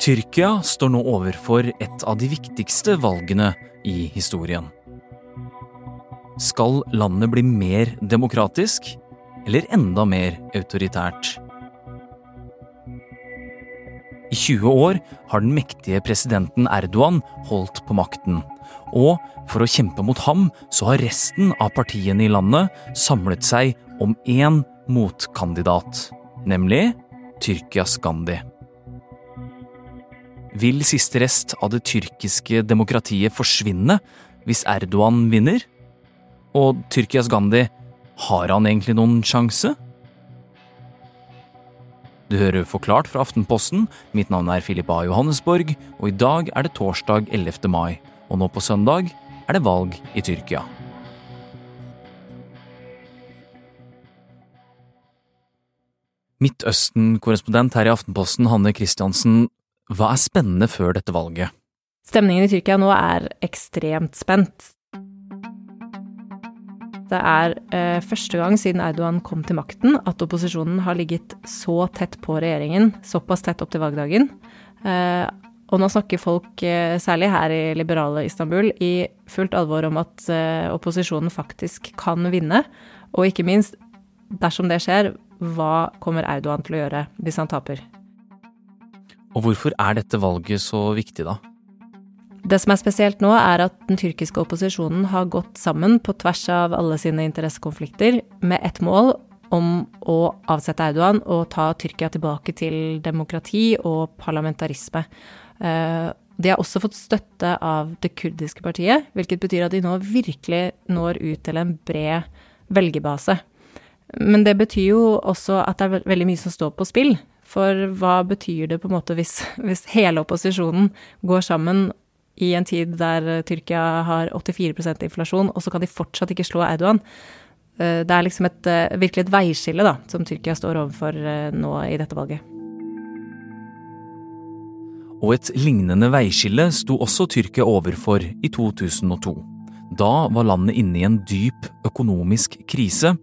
Tyrkia står nå overfor et av de viktigste valgene i historien. Skal landet bli mer demokratisk, eller enda mer autoritært? I 20 år har den mektige presidenten Erdogan holdt på makten. Og for å kjempe mot ham, så har resten av partiene i landet samlet seg om én motkandidat, nemlig Tyrkias Gandhi. Vil siste rest av det tyrkiske demokratiet forsvinne hvis Erdogan vinner? Og Tyrkias Gandhi, har han egentlig noen sjanse? Du hører Forklart fra Aftenposten. Mitt navn er Filip A. Johannesborg, og i dag er det torsdag 11. mai. Og nå på søndag er det valg i Tyrkia. Midtøsten-korrespondent her i Aftenposten, Hanne Christiansen. Hva er spennende før dette valget? Stemningen i Tyrkia nå er ekstremt spent. Det er eh, første gang siden Erdogan kom til makten at opposisjonen har ligget så tett på regjeringen, såpass tett opp til valgdagen. Eh, og nå snakker folk, eh, særlig her i liberale Istanbul, i fullt alvor om at eh, opposisjonen faktisk kan vinne. Og ikke minst, dersom det skjer, hva kommer Erdogan til å gjøre hvis han taper? Og hvorfor er dette valget så viktig, da? Det som er spesielt nå, er at den tyrkiske opposisjonen har gått sammen på tvers av alle sine interessekonflikter med ett mål om å avsette Erdogan og ta Tyrkia tilbake til demokrati og parlamentarisme. Eh, de har også fått støtte av det kurdiske partiet, hvilket betyr at de nå virkelig når ut til en bred velgerbase. Men det betyr jo også at det er veldig mye som står på spill. For hva betyr det på en måte hvis, hvis hele opposisjonen går sammen i en tid der eh, Tyrkia har 84% inflasjon, og så kan de fortsatt ikke slå Erdogan. Eh, det er liksom et, eh, virkelig et veiskille da, som Tyrkia står overfor nå i dette valget. Og et lignende veiskille sto også Tyrkia overfor i 2002. Da var landet inne i en dyp økonomisk krise.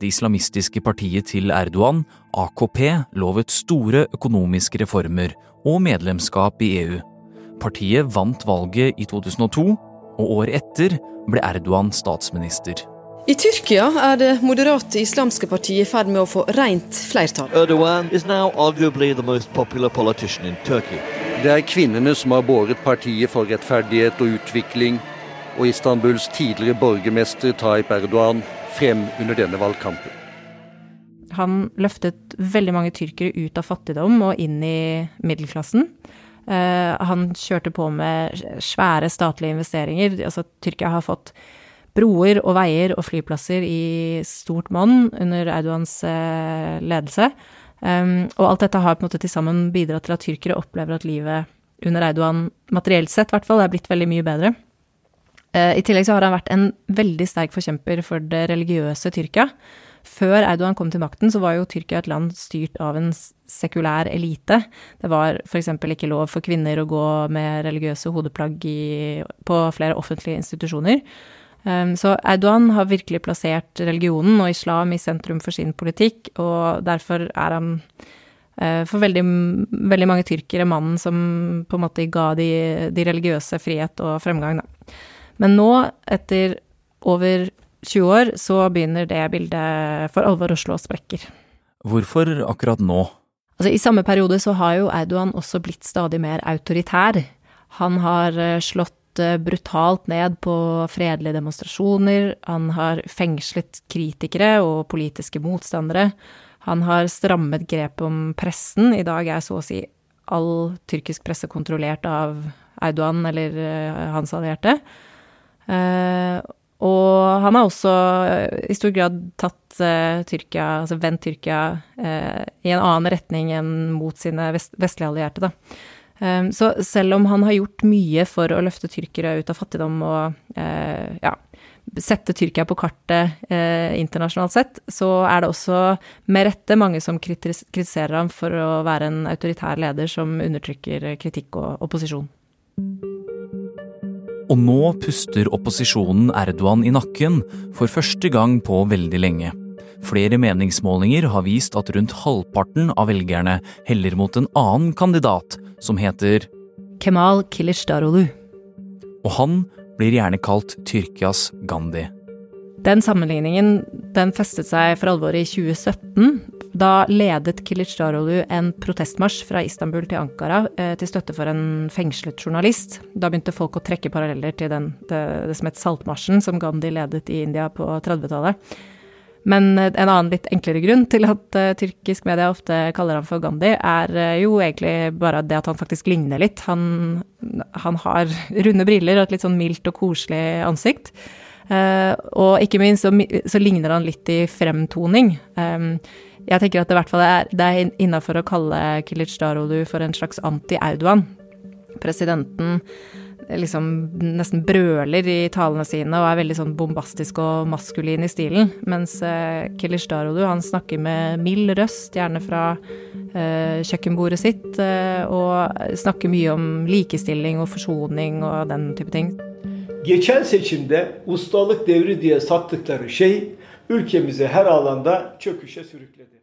Det islamistiske partiet til Erdogan, AKP, lovet store økonomiske reformer og medlemskap i EU. Partiet vant valget i 2002, og året etter ble Erdogan statsminister. I Tyrkia er det moderate islamske partiet i ferd med å få rent flertall. Erdogan is now arguably the most popular politician in Turkey. Det er kvinnene som har båret partiet for rettferdighet og utvikling, og Istanbuls tidligere borgermester Tayyip Erdogan frem under denne valgkampen. Han løftet veldig mange tyrkere ut av fattigdom og inn i middelklassen. Uh, han kjørte på med svære statlige investeringer. Altså, Tyrkia har fått broer og veier og flyplasser i stort monn under Erdogans uh, ledelse. Um, og alt dette har på en måte til sammen bidratt til at tyrkere opplever at livet under Eidoan materielt sett i hvert fall er blitt veldig mye bedre. Uh, I tillegg så har han vært en veldig sterk forkjemper for det religiøse Tyrkia. Før Erdogan kom til makten, så var jo Tyrkia et land styrt av en sekulær elite. Det var f.eks. ikke lov for kvinner å gå med religiøse hodeplagg i, på flere offentlige institusjoner. Um, så Erdogan har virkelig plassert religionen og islam i sentrum for sin politikk, og derfor er han uh, for veldig, veldig, mange tyrkere mannen som på en måte ga de, de religiøse frihet og fremgang, da. Men nå, etter over 20 år, så begynner det bildet for alvor å slå sprekker. Hvorfor akkurat nå? Altså, I samme periode så har jo Erdogan også blitt stadig mer autoritær. Han har eh, slått eh, brutalt ned på fredelige demonstrasjoner, han har fengslet kritikere og politiske motstandere. Han har strammet grep om pressen. I dag er så å si all tyrkisk presse kontrollert av Erdogan eller eh, hans allierte. Og han har også eh, i stor grad tatt uh, Tyrkia, altså vendt Tyrkia i en annen retning enn mot sine vest vestlige allierte, da. Så selv om han har gjort mye for å løfte tyrkere ut av fattigdom og ja, sette Tyrkia på kartet internasjonalt sett, så er det også med rette mange som kritiserer ham for å være en autoritær leder som undertrykker kritikk og opposisjon. Og nå puster opposisjonen Erdogan i nakken for første gang på veldig lenge. Flere meningsmålinger har vist at rundt halvparten av velgerne heller mot en annen kandidat som heter Kemal Kilicdaroglu. Og han blir gjerne kalt Tyrkias Gandhi. Den sammenligningen den festet seg for alvor i 2017. Da ledet Kilicdaroglu en protestmarsj fra Istanbul til Ankara eh, til støtte for en fengslet journalist. Da begynte folk å trekke paralleller til den, det, det som het Saltmarsjen, som Gandhi ledet i India på 30-tallet. Men eh, en annen litt enklere grunn til at uh, tyrkisk media ofte kaller ham for Gandhi, er uh, jo egentlig bare det at han faktisk ligner litt. Han, han har runde briller og et litt sånn mildt og koselig ansikt. Uh, og ikke minst så, så, ligner han litt i fremtoning. Um, jeg tenker at det i hvert fall er, det er innafor å kalle Kilic Darolu for en slags anti-audoan. Presidenten liksom nesten brøler i talene sine og er veldig sånn bombastisk og maskulin i stilen. Mens uh, Kilic Darolu han snakker med mild røst, gjerne fra uh, kjøkkenbordet sitt, uh, og snakker mye om likestilling og forsoning og den type ting. Geçen seçimde ustalık devri diye sattıkları şey ülkemizi her alanda çöküşe sürükledi.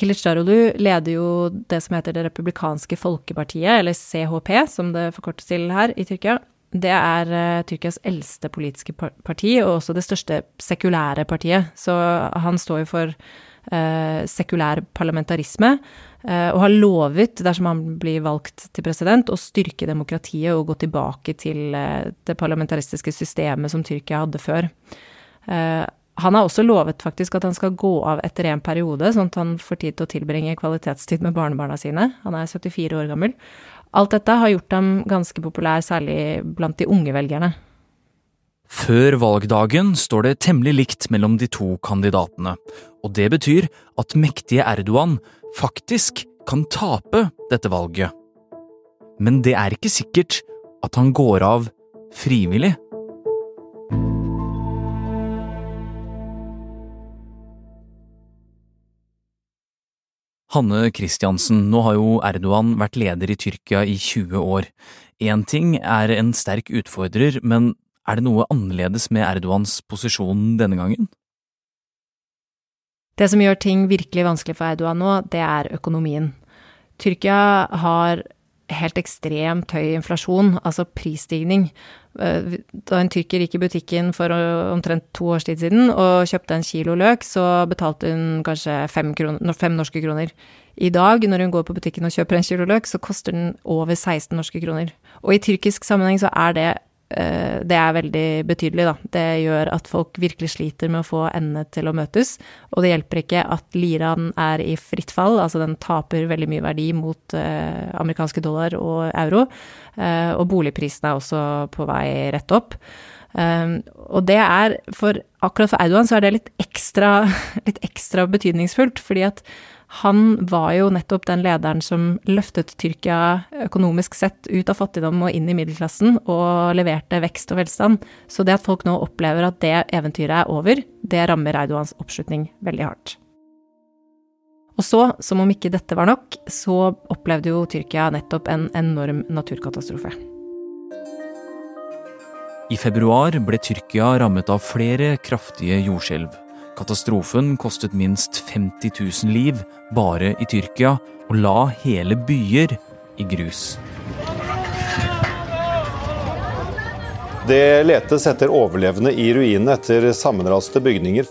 Kilicdaroglu leder jo det som heter Det republikanske folkepartiet, eller CHP, som det forkortes til her i Tyrkia. Det er uh, Tyrkias eldste politiske parti, og også det største sekulære partiet. Så han står jo for uh, sekulær parlamentarisme, uh, og har lovet, dersom han blir valgt til president, å styrke demokratiet og gå tilbake til det parlamentaristiske systemet som Tyrkia hadde før. Han har også lovet faktisk at han skal gå av etter en periode, sånn at han får tid til å tilbringe kvalitetstid med barnebarna sine. Han er 74 år gammel. Alt dette har gjort ham ganske populær, særlig blant de unge velgerne. Før valgdagen står det temmelig likt mellom de to kandidatene, og det betyr at mektige Erdogan faktisk kan tape dette valget. Men det er ikke sikkert at han går av frivillig. Hanne Kristiansen, nå har jo Erdogan vært leder i Tyrkia i 20 år. Én ting er en sterk utfordrer, men er det noe annerledes med Erdogans posisjon denne gangen? Det som gjør ting virkelig vanskelig for Erdogan nå, det er økonomien. Tyrkia har helt ekstremt høy inflasjon, altså prisstigning. Eh, da en tyrker gikk i butikken for omtrent to års tid siden og kjøpte en kilo løk, så betalte hun kanskje fem, kroner, fem, norske kroner. I dag, når hun går på butikken og kjøper en kilo løk, så koster den over 16 norske kroner. Og i tyrkisk sammenheng så er det Eh, det er veldig betydelig, da. Det gjør at folk virkelig sliter med å få endene til å møtes. Og det hjelper ikke at liraen er i fritt fall, altså den taper veldig mye verdi mot eh, amerikanske dollar og euro. Eh, og boligprisene er også på vei rett opp. Og det er for Akkurat for Audoan så er det litt ekstra, litt ekstra betydningsfullt, fordi at han var jo nettopp den lederen som løftet Tyrkia økonomisk sett ut av fattigdom og inn i middelklassen, og leverte vekst og velstand. Så det at folk nå opplever at det eventyret er over, det rammer Eidogans oppslutning veldig hardt. Og så, som om ikke dette var nok, så opplevde jo Tyrkia nettopp en enorm naturkatastrofe. I februar ble Tyrkia rammet av flere kraftige jordskjelv. Katastrofen kostet minst 50 000 liv bare i Tyrkia og la hele byer i grus. Det letes etter overlevende i ruinene etter sammenraste bygninger.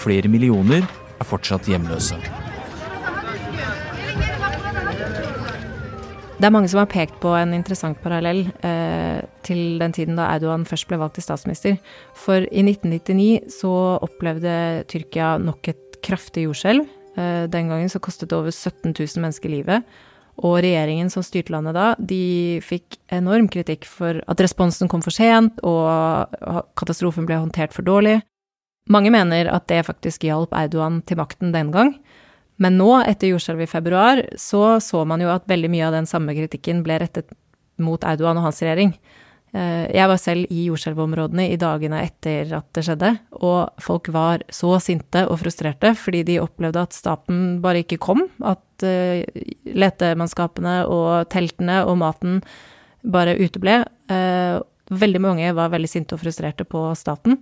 Flere millioner er fortsatt hjemløse. Det er mange som har pekt på en interessant parallell eh, til den tiden da Erdogan først ble valgt til statsminister. For i 1999 så opplevde Tyrkia nok et kraftig jordskjelv. Eh, den gangen så kostet det over 17 000 mennesker livet. Og regjeringen som styrte landet da, de fikk enorm kritikk for at responsen kom for sent, og katastrofen ble håndtert for dårlig. Mange mener at det faktisk hjalp Erdogan til makten den gang. Men nå, etter jordskjelvet i februar, så så man jo at veldig mye av den samme kritikken ble rettet mot Erdogan og hans regjering. Eh, jeg var selv i jordskjelvområdene i dagene etter at det skjedde, og folk var så sinte og frustrerte fordi de opplevde at staten bare ikke kom, at eh, letemannskapene og teltene og maten bare uteble. Eh, veldig mange var veldig sinte og frustrerte på staten.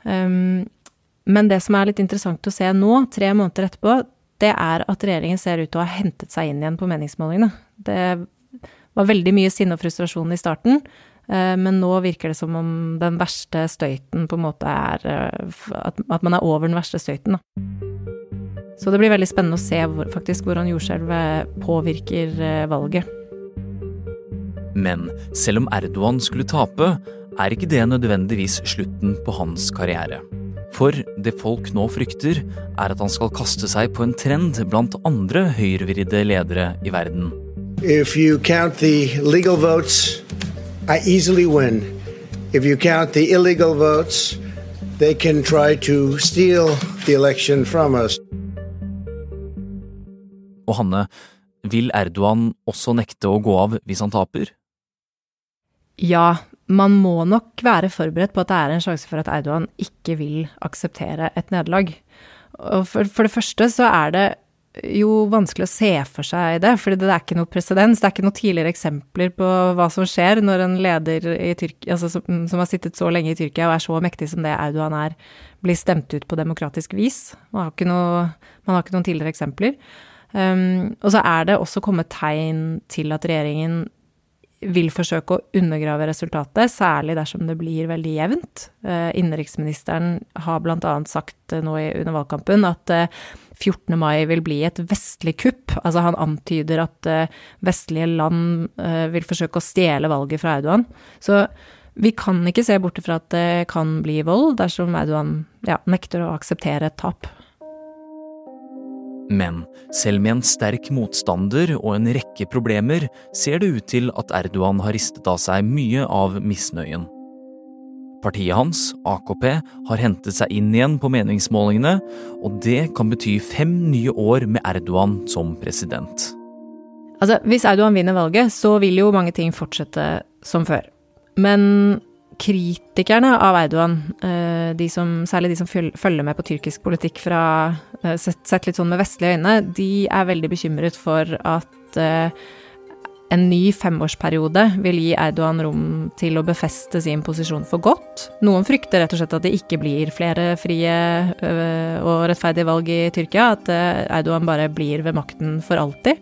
Men det som er litt interessant å se nå, tre måneder etterpå, det er at regjeringen ser ut til å ha hentet seg inn igjen på meningsmålingene. Det var veldig mye sinne og frustrasjon i starten, eh, men nå virker det som om den verste støyten på en måte er eh, At man er over den verste støyten, da. Så det blir veldig spennende å se faktisk hvordan jordskjelvet påvirker valget. Men selv om Erdogan skulle tape, er ikke det nødvendigvis slutten på hans karriere. For det folk nå frykter, er at han skal kaste seg på en trend blant andre høyrevridde ledere i verden. If you count the legal votes, I easily win. If you count the illegal votes, they can try to steal the election from us. Og Hanne, vil Erdogan også nekte å gå av hvis han taper? Ja, man må nok være forberedt på at det er en sjanse for at Erdogan ikke vil akseptere et nederlag. For, for, det første så er det jo vanskelig å se for seg det, for det er ikke noe presedens. Det er ikke noen tidligere eksempler på hva som skjer når en leder Tyrkia, altså som, som, har sittet så lenge i Tyrkia og er så mektig som det Erdogan er, blir stemt ut på demokratisk vis. Man har ikke, noe, man har ikke noen tidligere eksempler. Um, og så er det også kommet tegn til at regjeringen vil forsøke å undergrave resultatet, særlig dersom det blir veldig jevnt. Eh, innenriksministeren har bl.a. sagt nå under valgkampen at 14. Eh, mai vil bli et vestlig kupp. Altså han antyder at eh, vestlige land vil forsøke å stjele valget fra Erdogan. Så vi kan ikke se bort fra at det kan bli vold dersom Erdogan ja, nekter å akseptere et tap. Men selv med en sterk motstander og en rekke problemer ser det ut til at Erdogan har ristet av seg mye av misnøyen. Partiet hans, AKP, har hentet seg inn igjen på meningsmålingene, og det kan bety fem nye år med Erdogan som president. Altså, Hvis Erdogan vinner valget, så vil jo mange ting fortsette som før. Men kritikerne av Erdogan, eh, de som, særlig de som følger med på tyrkisk politikk fra eh, sett litt sånn med vestlige øyne, de er veldig bekymret for at eh, en ny femårsperiode vil gi Erdogan rom til å befeste sin posisjon for godt. Noen frykter rett og slett at det ikke blir flere frie og rettferdige valg i Tyrkia, at Erdogan bare blir ved makten for alltid.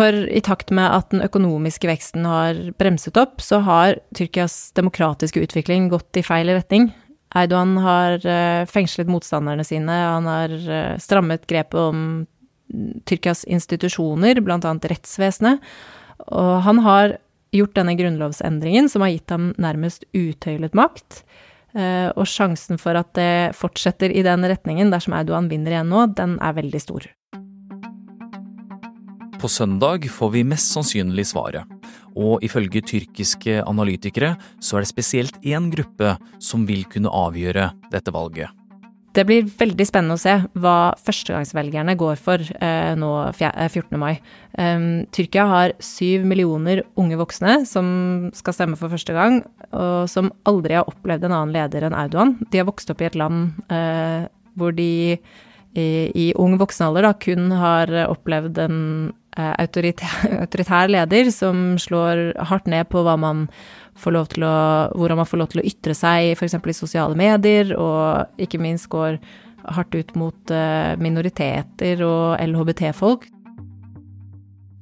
For i takt med at den økonomiske veksten har bremset opp, så har Tyrkias demokratiske utvikling gått i feil retning. Erdogan har eh, fengslet motstanderne sine, han har eh, strammet grepet om Tyrkias institusjoner, bl.a. rettsvesenet, og han har gjort denne grunnlovsendringen som har gitt ham nærmest utøylet makt. Eh, og sjansen for at det fortsetter i den retningen dersom Erdogan vinner igjen nå, den er veldig stor. På søndag får vi mest sannsynlig svaret. Og ifølge tyrkiske analytikere så er det spesielt én gruppe som vil kunne avgjøre dette valget. Det blir veldig spennende å se hva førstegangsvelgerne går for eh, nå 14. Eh, mai. Um, Tyrkia har syv millioner unge voksne som skal stemme for første gang, og som aldri har opplevd en annen leder enn Auduan. De har vokst opp i et land eh, hvor de i, i ung voksen alder kun har opplevd en autoritær, autoritær leder som slår hardt ned på man å, hvordan man får lov til å ytre seg, f.eks. i sosiale medier, og ikke minst går hardt ut mot eh, minoriteter og LHBT-folk.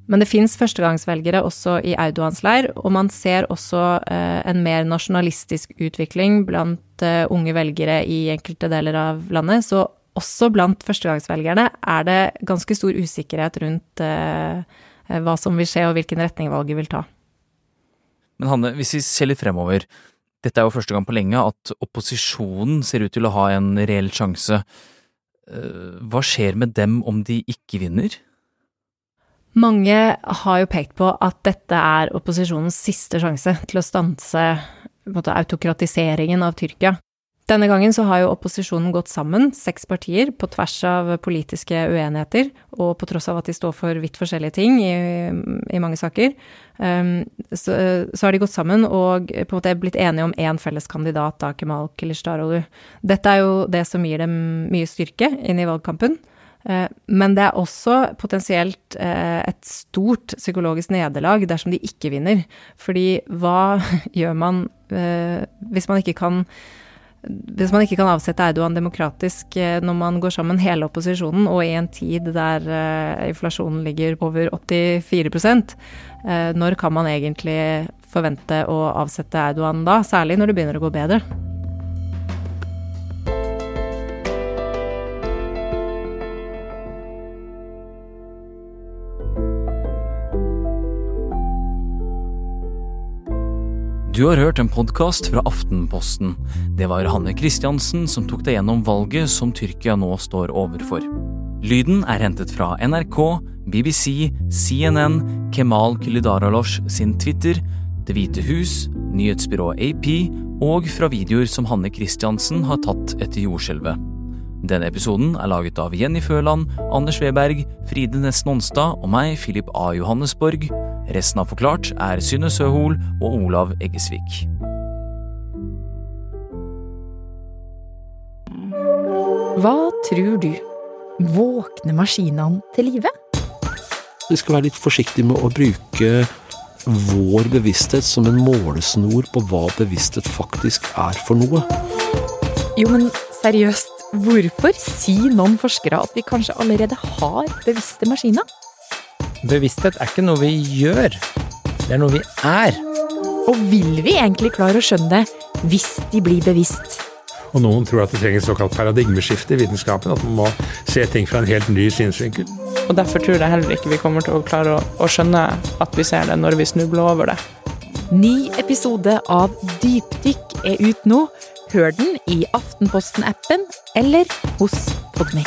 Men det fins førstegangsvelgere også i Audouans leir, og man ser også eh, en mer nasjonalistisk utvikling blant unge velgere i enkelte deler av landet. Så også blant førstegangsvelgerne er det ganske stor usikkerhet rundt eh, hva som vil skje og hvilken retning valget vil ta. Men Hanne, hvis vi ser litt fremover. Dette er jo første gang på lenge at opposisjonen ser ut til å ha en reell sjanse. Eh, hva skjer med dem om de ikke vinner? Mange har jo pekt på at dette er opposisjonens siste sjanse til å stanse måte, autokratiseringen av Tyrkia. Denne gangen så har jo opposisjonen gått sammen, seks partier, på tvers av politiske uenigheter, og på tross av at de står for vidt forskjellige ting i, i mange saker, um, så, så, har de gått sammen og på en måte blitt enige om én felles kandidat, da, Kemal Kilistaroglu. Dette er jo det som gir dem mye styrke inn i valgkampen. Uh, men det er også potensielt uh, et stort psykologisk nederlag dersom de ikke vinner. Fordi hva gjør man uh, hvis man ikke kan hvis man ikke kan avsette Erdogan demokratisk eh, når man går sammen hele opposisjonen, og i en tid der uh, inflasjonen ligger over 84 uh, når kan man egentlig forvente å avsette Erdogan da? Særlig når det begynner å gå bedre. Du har hørt en podkast fra Aftenposten. Det var Hanne Kristiansen som tok deg gjennom valget som Tyrkia nå står overfor. Lyden er hentet fra NRK, BBC, CNN, Kemal Kilidaralosh sin Twitter, Det hvite hus, nyhetsbyrået AP og fra videoer som Hanne Kristiansen har tatt etter jordskjelvet. Denne episoden er laget av Jenny Føland, Anders Weberg, Fride Nesten Onstad og meg, Philip A. Johannesborg. Resten av Forklart er Synne Søhol og Olav Eggesvik. Hva tror du? Våkner maskinene til live? Vi skal være litt forsiktige med å bruke vår bevissthet som en målesnor på hva bevissthet faktisk er for noe. Jo, men seriøst, hvorfor sier noen forskere at vi kanskje allerede har bevisste maskiner? Bevissthet er ikke noe vi gjør, det er noe vi er. Og vil vi egentlig klare å skjønne det hvis de blir bevisst? Og noen tror at det trenger et såkalt paradigmeskifte i vitenskapen, at man må se ting fra en helt ny synsvinkel. Og Derfor tror jeg heller ikke vi kommer til å klare å, å skjønne at vi ser det når vi snubler over det. Ny episode av Dypdykk er ut nå. Hør den i Aftenposten-appen eller hos Podmy.